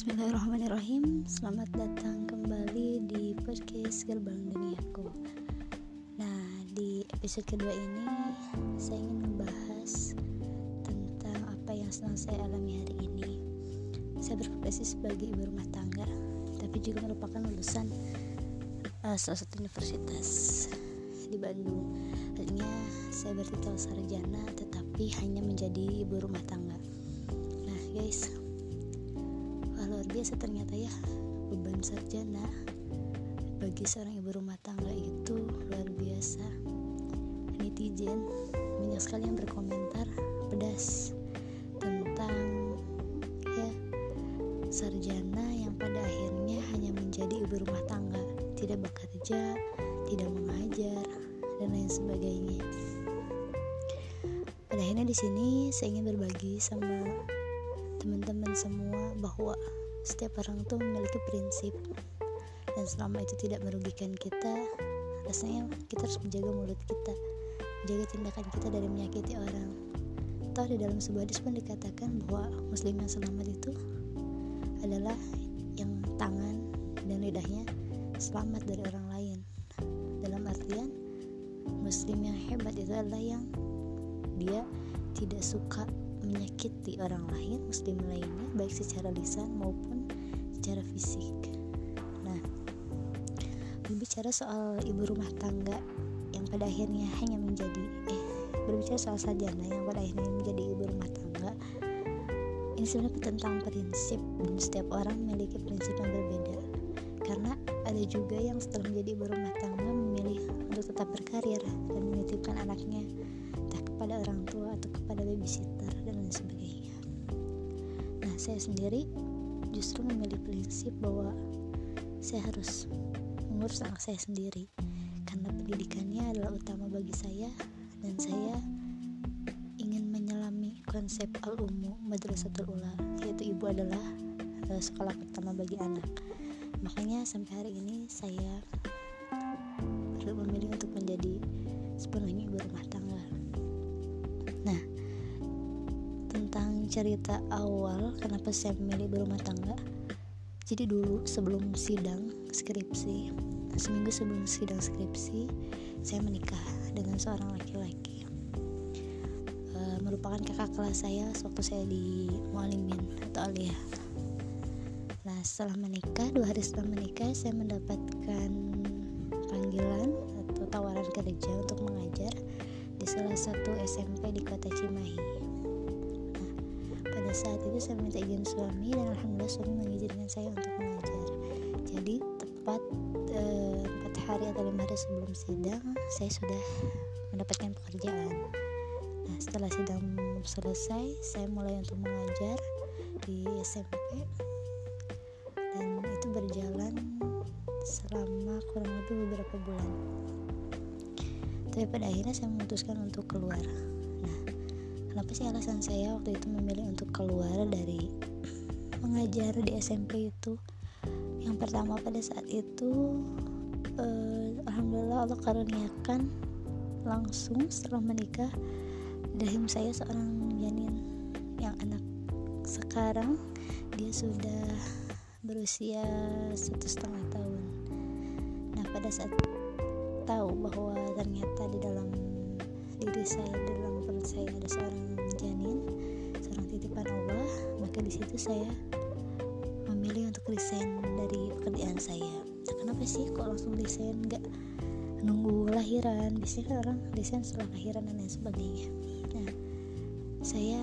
Bismillahirrahmanirrahim. Selamat datang kembali di podcast Gerbang Duniaku Nah di episode kedua ini Saya ingin membahas Tentang apa yang sedang saya alami hari ini. Saya berprofesi sebagai ibu rumah tangga Tapi juga merupakan lulusan uh, Salah satu universitas Di Bandung. Artinya saya bertitel sarjana Tetapi hanya menjadi ibu rumah tangga. Nah guys luar biasa ternyata ya beban sarjana bagi seorang ibu rumah tangga itu luar biasa. Netizen banyak sekali yang berkomentar pedas tentang ya sarjana yang pada akhirnya hanya menjadi ibu rumah tangga. Tidak bekerja tidak mengajar dan lain sebagainya. Pada akhirnya di sini saya ingin berbagi sama bahwa setiap orang tuh memiliki prinsip. Dan selama itu tidak merugikan kita rasanya kita harus menjaga mulut kita. Menjaga tindakan kita dari menyakiti orang. Atau di dalam sebuah hadis pun dikatakan bahwa muslim yang selamat itu adalah yang tangan dan lidahnya selamat dari orang lain. Dalam artian muslim yang hebat itu adalah yang dia tidak suka menyakiti orang lain muslim lainnya baik secara lisan maupun secara fisik. Nah berbicara soal ibu rumah tangga yang pada akhirnya hanya menjadi eh berbicara soal sarjana yang pada akhirnya menjadi ibu rumah tangga ini sebenarnya tentang prinsip dan setiap orang memiliki prinsip yang berbeda. Karena ada juga yang setelah menjadi ibu rumah tangga memilih untuk tetap berkarir dan menitipkan anaknya entah kepada orang tua atau kepada babysitter saya sendiri justru memilih prinsip bahwa saya harus mengurus anak saya sendiri. Karena pendidikannya adalah utama bagi saya dan saya ingin menyelami konsep al-ummu madrasatul ula yaitu ibu adalah uh, sekolah pertama bagi anak. Makanya sampai hari ini saya memilih untuk menjadi sepenuhnya ibu rumah tangga. Nah, cerita awal kenapa saya memilih berumah tangga. Jadi dulu sebelum sidang skripsi, seminggu sebelum sidang skripsi, saya menikah dengan seorang laki-laki. E, merupakan kakak kelas saya waktu saya di Mualimin atau Alia. Nah, setelah menikah, dua hari setelah menikah, saya mendapatkan panggilan atau tawaran kerja untuk mengajar di salah satu SMP di kota Cimahi. Pada saat itu saya minta izin suami dan alhamdulillah suami mengizinkan saya untuk mengajar. Jadi tepat eh, empat eh, hari atau lima hari sebelum sidang saya sudah mendapatkan pekerjaan. Nah setelah sidang selesai saya mulai untuk mengajar di SMP dan itu berjalan selama kurang lebih beberapa bulan tapi pada akhirnya saya memutuskan untuk keluar nah kenapa sih alasan saya waktu itu memilih untuk keluar dari mengajar di SMP itu? Yang pertama pada saat itu eh, alhamdulillah Allah karuniakan langsung setelah menikah dahim saya seorang janin yang anak sekarang. Dia sudah berusia satu setengah tahun. Nah pada saat tahu bahwa ternyata di dalam diri saya di dalam perut saya ada seorang janin seorang titipan Allah maka di situ saya memilih untuk resign dari pekerjaan saya. Nah, kenapa sih kok langsung resign? Nggak nunggu lahiran. Biasanya kan orang resign setelah lahiran dan lain sebagainya. Nah saya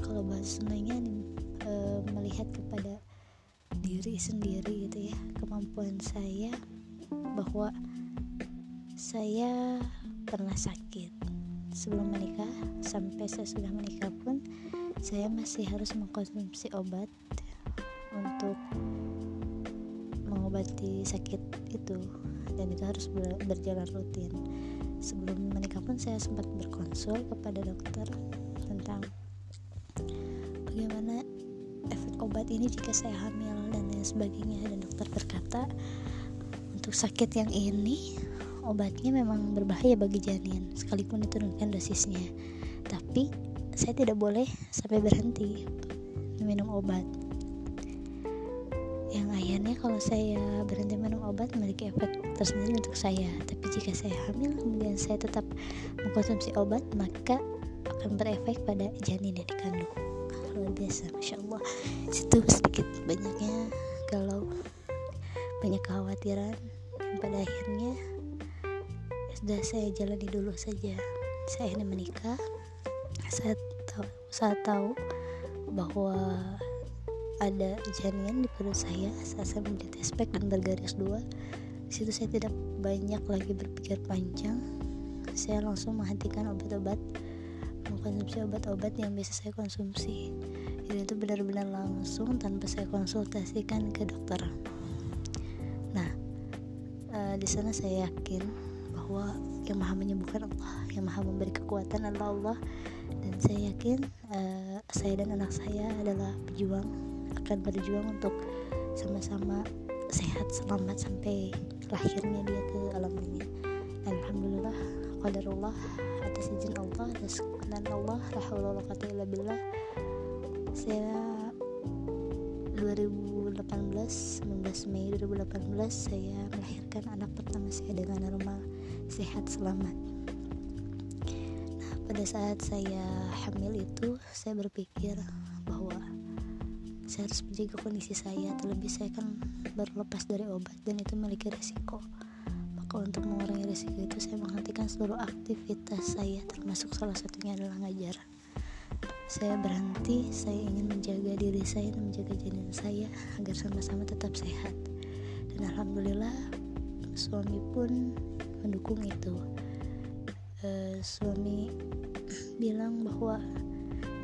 kalau bahas sebenarnya e, melihat kepada diri sendiri gitu ya kemampuan saya bahwa saya pernah sakit sebelum menikah sampai saya sudah menikah pun saya masih harus mengkonsumsi obat untuk mengobati sakit itu. Dan itu harus berjalan rutin. Sebelum menikah pun saya sempat berkonsul kepada dokter tentang bagaimana efek obat ini jika saya hamil dan lain sebagainya. Dan dokter berkata untuk sakit yang ini obatnya memang berbahaya bagi janin sekalipun diturunkan dosisnya. Tapi saya tidak boleh sampai berhenti minum obat. Yang akhirnya kalau saya berhenti minum obat memiliki efek tersendiri untuk saya. Tapi jika saya hamil kemudian saya tetap mengkonsumsi obat maka akan berefek pada janin yang dikandung. Luar biasa masya Allah. Situ sedikit banyaknya kalau banyak kekhawatiran pada akhirnya sudah saya jalani dulu saja. Saya ini menikah. Saya tahu saya tahu bahwa ada janin di perut saya. Saat saya menjadi spek dan bergaris dua. Situ saya tidak banyak lagi berpikir panjang. Saya langsung menghentikan obat-obat. Mengkonsumsi obat-obat yang biasa saya konsumsi. Dan itu benar-benar langsung tanpa saya konsultasikan ke dokter. Nah uh, di sana saya yakin bahwa yang maha menyembuhkan Allah yang maha memberi kekuatan adalah Allah. Dan saya yakin uh, saya dan anak saya adalah pejuang akan berjuang untuk sama-sama sehat selamat sampai lahirnya dia ke alam dunia. Alhamdulillah qadarullah atas izin Allah atas kekuatan Allah la haula billah. Saya 2018 19 Mei 2018 saya melahirkan anak pertama saya dengan normal sehat selamat. Nah pada saat saya hamil itu saya berpikir bahwa saya harus menjaga kondisi saya terlebih saya kan baru lepas dari obat dan itu memiliki resiko. Maka untuk mengurangi resiko itu saya menghentikan seluruh aktivitas saya termasuk salah satunya adalah ngajar. Saya berhenti saya ingin menjaga diri saya dan menjaga janin saya agar sama-sama tetap sehat. Dan alhamdulillah suami pun mendukung itu. E, suami bilang bahwa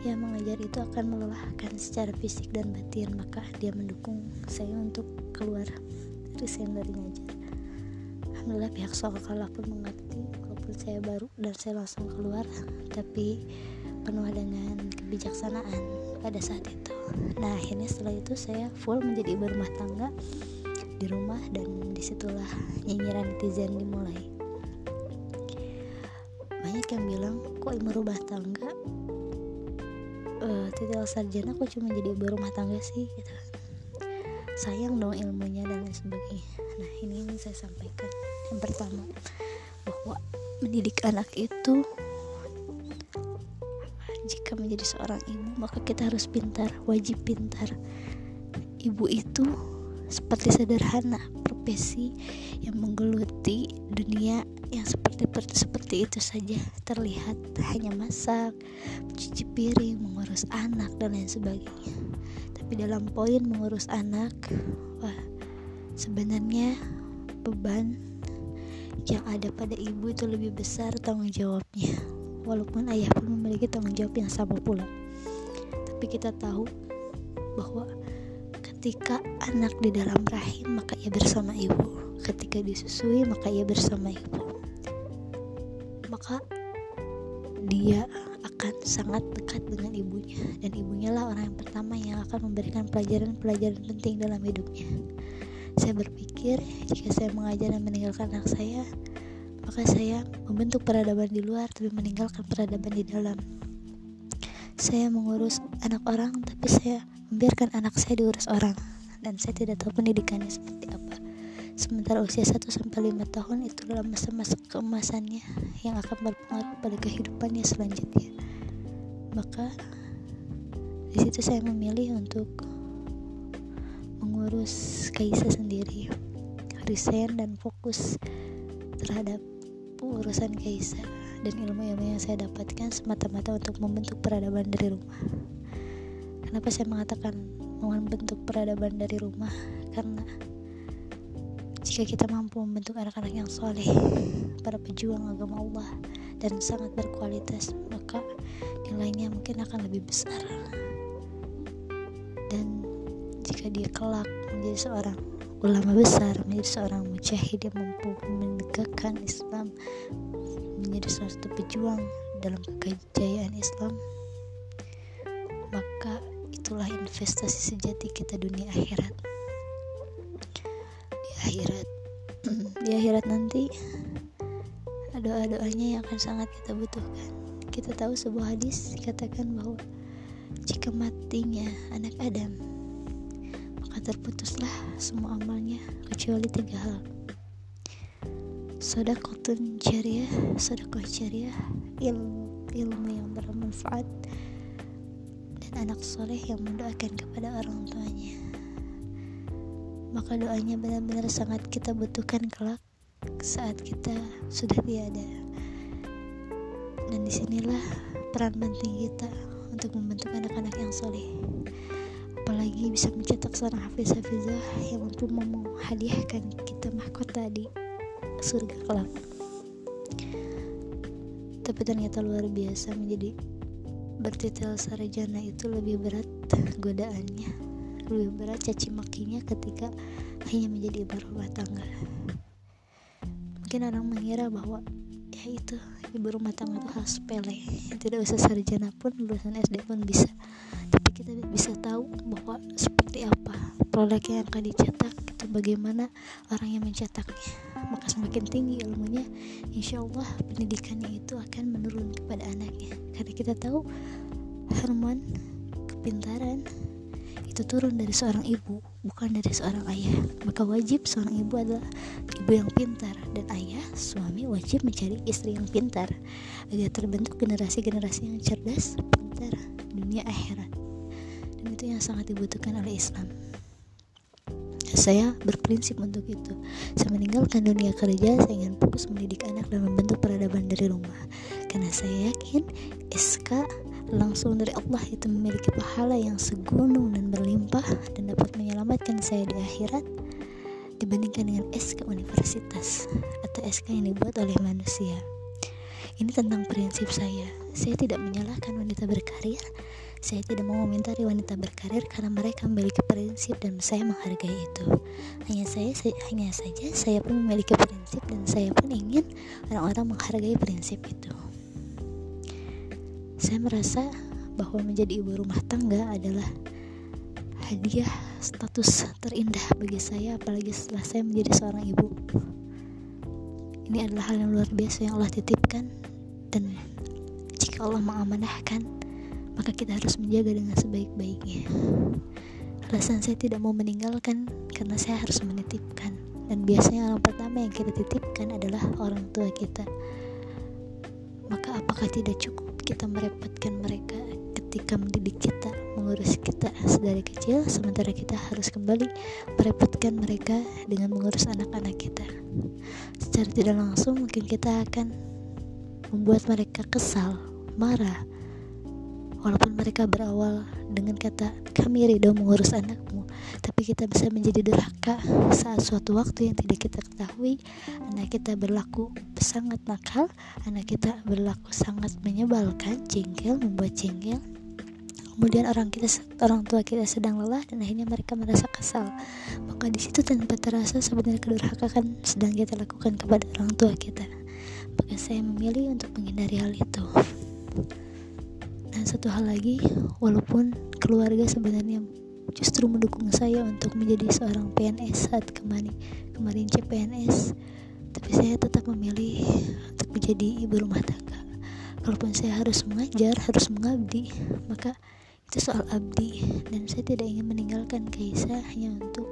ya mengajar itu akan melelahkan secara fisik dan batin maka dia mendukung saya untuk keluar resign dari ngajar Alhamdulillah pihak sekolah pun mengerti walaupun saya baru dan saya langsung keluar tapi penuh dengan kebijaksanaan pada saat itu. Nah akhirnya setelah itu saya full menjadi ibu rumah tangga di rumah dan di situlah nyinyiran netizen dimulai. Banyak yang bilang kok ibu rumah tangga? Uh, titel sarjana kok cuma jadi ibu rumah tangga sih? Gitu sayang dong ilmunya dan lain sebagainya. Nah ini yang saya sampaikan. Yang pertama bahwa mendidik anak itu jika menjadi seorang ibu maka kita harus pintar wajib pintar. Ibu itu seperti sederhana profesi yang menggeluti dunia yang seperti seperti itu saja terlihat hanya masak, cuci piring, mengurus anak dan lain sebagainya. Tapi dalam poin mengurus anak, wah sebenarnya beban yang ada pada ibu itu lebih besar tanggung jawabnya. Walaupun ayah pun memiliki tanggung jawab yang sama pula. Tapi kita tahu bahwa ketika anak di dalam rahim maka ia bersama ibu. Ketika disusui maka ia bersama ibu. Maka dia akan sangat dekat dengan ibunya dan ibunya lah orang yang pertama yang akan memberikan pelajaran-pelajaran penting dalam hidupnya. Saya berpikir jika saya mengajar dan meninggalkan anak saya maka saya membentuk peradaban di luar tapi meninggalkan peradaban di dalam saya mengurus anak orang tapi saya membiarkan anak saya diurus orang. Dan saya tidak tahu pendidikannya seperti apa. Sementara usia 1 sampai 5 tahun itu adalah masa-masa keemasannya yang akan berpengaruh pada kehidupannya selanjutnya. Maka di situ saya memilih untuk mengurus Kaisa sendiri resign dan fokus terhadap urusan Kaisa dan ilmu-ilmu yang saya dapatkan semata-mata untuk membentuk peradaban dari rumah Kenapa saya mengatakan membentuk peradaban dari rumah? Karena jika kita mampu membentuk anak-anak yang soleh, para pejuang agama Allah dan sangat berkualitas, maka nilainya mungkin akan lebih besar. Dan jika dia kelak menjadi seorang ulama besar, menjadi seorang mujahid yang mampu menegakkan Islam, menjadi salah satu pejuang dalam kejayaan Islam, maka itulah investasi sejati kita dunia akhirat. Di akhirat di akhirat nanti doa-doanya yang akan sangat kita butuhkan. Kita tahu sebuah hadis katakan bahwa jika matinya anak Adam maka terputuslah semua amalnya kecuali tiga hal sodakotun jariah sodakoh jariah ilmu, ilmu yang bermanfaat dan anak soleh yang mendoakan kepada orang tuanya. Maka doanya benar-benar sangat kita butuhkan kelak saat kita sudah tiada. Dan di sinilah peran penting kita untuk membentuk anak-anak yang soleh. Apalagi bisa mencetak seorang hafiz hafizah yang mampu menghadiahkan kita mahkota di surga kelak. Tapi ternyata luar biasa menjadi bertitel sarjana itu lebih berat godaannya lebih berat caci makinya ketika hanya menjadi ibu rumah tangga. Mungkin orang mengira bahwa ya itu ibu rumah tangga itu hal sepele. Tidak usah sarjana pun lulusan SD pun bisa. Tapi kita bisa tahu bahwa seperti apa produk yang akan dicetak itu bagaimana orang yang mencetaknya maka semakin tinggi ilmunya insya Allah pendidikannya itu akan menurun kepada anaknya karena kita tahu hormon kepintaran itu turun dari seorang ibu, bukan dari seorang ayah. Maka wajib seorang ibu adalah ibu yang pintar dan ayah, suami wajib mencari istri yang pintar agar terbentuk generasi-generasi yang cerdas, pintar, dunia akhirat. Dan itu yang sangat dibutuhkan oleh Islam. Saya berprinsip untuk itu. Saya meninggalkan dunia kerja, saya ingin fokus mendidik anak dan membentuk peradaban dari rumah. Karena saya yakin SK langsung dari Allah itu memiliki pahala yang segunung dan berlimpah dan dapat menyelamatkan saya di akhirat dibandingkan dengan SK universitas atau SK yang dibuat oleh manusia. Ini tentang prinsip saya. Saya tidak menyalahkan wanita berkarir. Saya tidak mau mementari wanita berkarir karena mereka memiliki prinsip dan saya menghargai itu. Hanya saya, saya hanya saja saya pun memiliki prinsip dan saya pun ingin orang-orang menghargai prinsip itu. Saya merasa bahwa menjadi ibu rumah tangga adalah hadiah status terindah bagi saya apalagi setelah saya menjadi seorang ibu. Ini adalah hal yang luar biasa yang Allah titipkan dan jika Allah mengamanahkan maka kita harus menjaga dengan sebaik-baiknya. Alasan saya tidak mau meninggalkan karena saya harus menitipkan dan biasanya orang pertama yang kita titipkan adalah orang tua kita. Maka apakah tidak cukup kita merepotkan mereka ketika mendidik kita, mengurus kita sedari kecil, sementara kita harus kembali merepotkan mereka dengan mengurus anak-anak kita. Secara tidak langsung, mungkin kita akan membuat mereka kesal, marah, walaupun mereka berawal dengan kata kami ridho mengurus anakmu. Tapi kita bisa menjadi durhaka saat suatu waktu yang tidak kita ketahui. Anak kita berlaku sangat nakal anak kita berlaku sangat menyebalkan jengkel membuat jengkel. Kemudian orang kita orang tua kita sedang lelah dan akhirnya mereka merasa kesal. Maka di situ tanpa terasa sebenarnya kedurhakaan sedang kita lakukan kepada orang tua kita. Maka saya memilih untuk menghindari hal itu dan satu hal lagi walaupun keluarga sebenarnya justru mendukung saya untuk menjadi seorang PNS saat kemarin kemarin CPNS tapi saya tetap memilih untuk menjadi ibu rumah tangga. Kalaupun saya harus mengajar harus mengabdi maka itu soal abdi. Dan saya tidak ingin meninggalkan Kaisa hanya untuk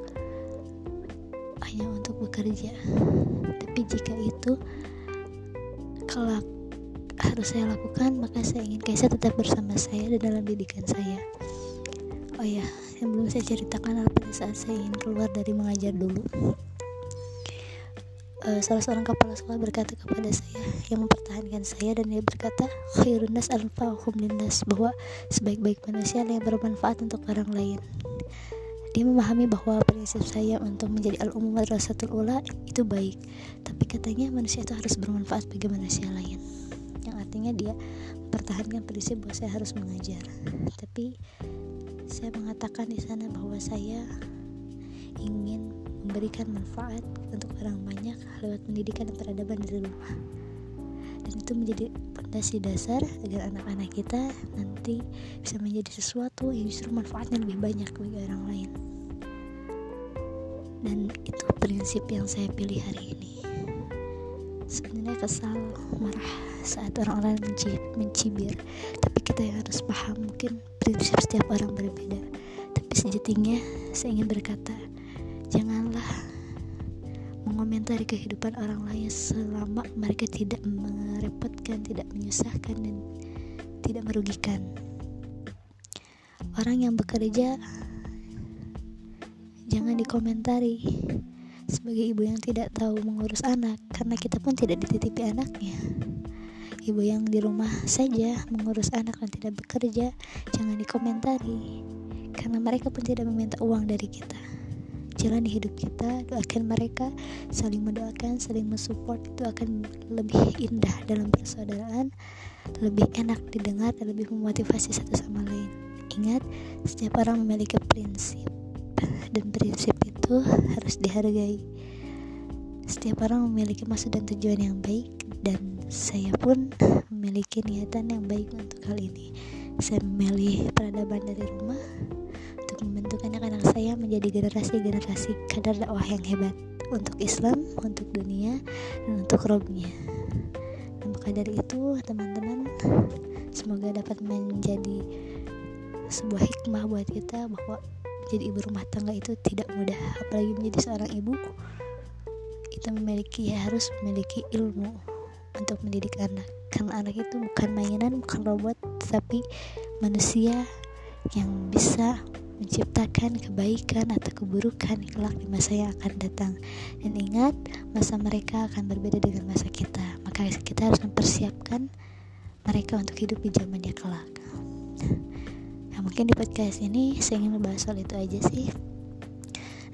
hanya untuk bekerja. Tapi jika itu kelak harus saya lakukan maka saya ingin Kaisa tetap bersama saya di dalam didikan saya. Oh ya yang belum saya ceritakan pada saat saya ingin keluar dari mengajar dulu. Uh, salah seorang kepala sekolah berkata kepada saya yang mempertahankan saya dan dia berkata khairun nas alfahum linnas bahwa sebaik-baik manusia yang bermanfaat untuk orang lain. Dia memahami bahwa prinsip saya untuk menjadi al-umum madrasatul ula itu baik tapi katanya manusia itu harus bermanfaat bagi manusia lain artinya dia mempertahankan prinsip bahwa saya harus mengajar. Tapi saya mengatakan di sana bahwa saya ingin memberikan manfaat untuk orang banyak lewat pendidikan dan peradaban dari rumah dan itu menjadi fondasi dasar agar anak-anak kita nanti bisa menjadi sesuatu yang justru manfaatnya lebih banyak bagi orang lain. Dan itu prinsip yang saya pilih hari ini sebenarnya kesal marah saat orang-orang mencibir. Tapi kita yang harus paham mungkin prinsip setiap orang berbeda. Tapi sejatinya saya ingin berkata janganlah mengomentari kehidupan orang lain selama mereka tidak merepotkan tidak menyusahkan dan tidak merugikan. Orang yang bekerja jangan dikomentari sebagai ibu yang tidak tahu mengurus anak karena kita pun tidak dititipi anaknya. Ibu yang di rumah saja mengurus anak dan tidak bekerja jangan dikomentari karena mereka pun tidak meminta uang dari kita. Jalan di hidup kita doakan mereka saling mendoakan saling mensupport itu akan lebih indah dalam persaudaraan lebih enak didengar dan lebih memotivasi satu sama lain. Ingat setiap orang memiliki prinsip dan prinsip itu harus dihargai. Setiap orang memiliki maksud dan tujuan yang baik dan saya pun memiliki niatan yang baik untuk hal ini. Saya memilih peradaban dari rumah untuk membentuk anak-anak saya menjadi generasi-generasi kadar dakwah yang hebat untuk Islam, untuk dunia, dan untuk robnya. Dan maka dari itu teman-teman semoga dapat menjadi sebuah hikmah buat kita bahwa jadi ibu rumah tangga itu tidak mudah apalagi menjadi seorang ibu kita memiliki ya harus memiliki ilmu untuk mendidik anak. Karena anak itu bukan mainan bukan robot tapi manusia yang bisa menciptakan kebaikan atau keburukan kelak di masa yang akan datang. Dan ingat masa mereka akan berbeda dengan masa kita. Maka kita harus mempersiapkan mereka untuk hidup di zamannya kelak mungkin di podcast ini saya ingin membahas soal itu aja sih.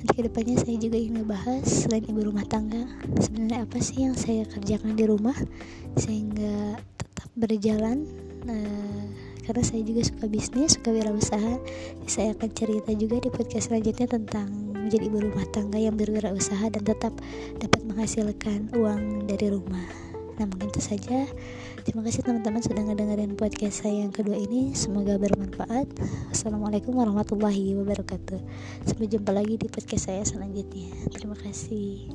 Nanti ke depannya saya juga ingin membahas selain ibu rumah tangga sebenarnya apa sih yang saya kerjakan di rumah sehingga tetap berjalan? Nah, karena saya juga suka bisnis suka wirausaha saya akan cerita juga di podcast selanjutnya tentang menjadi ibu rumah tangga yang berwirausaha dan tetap dapat menghasilkan uang dari rumah Nah mungkin itu saja. Terima kasih teman-teman sudah ngedengerin podcast saya yang kedua ini. Semoga bermanfaat. Assalamualaikum warahmatullahi wabarakatuh. Sampai jumpa lagi di podcast saya selanjutnya. Terima kasih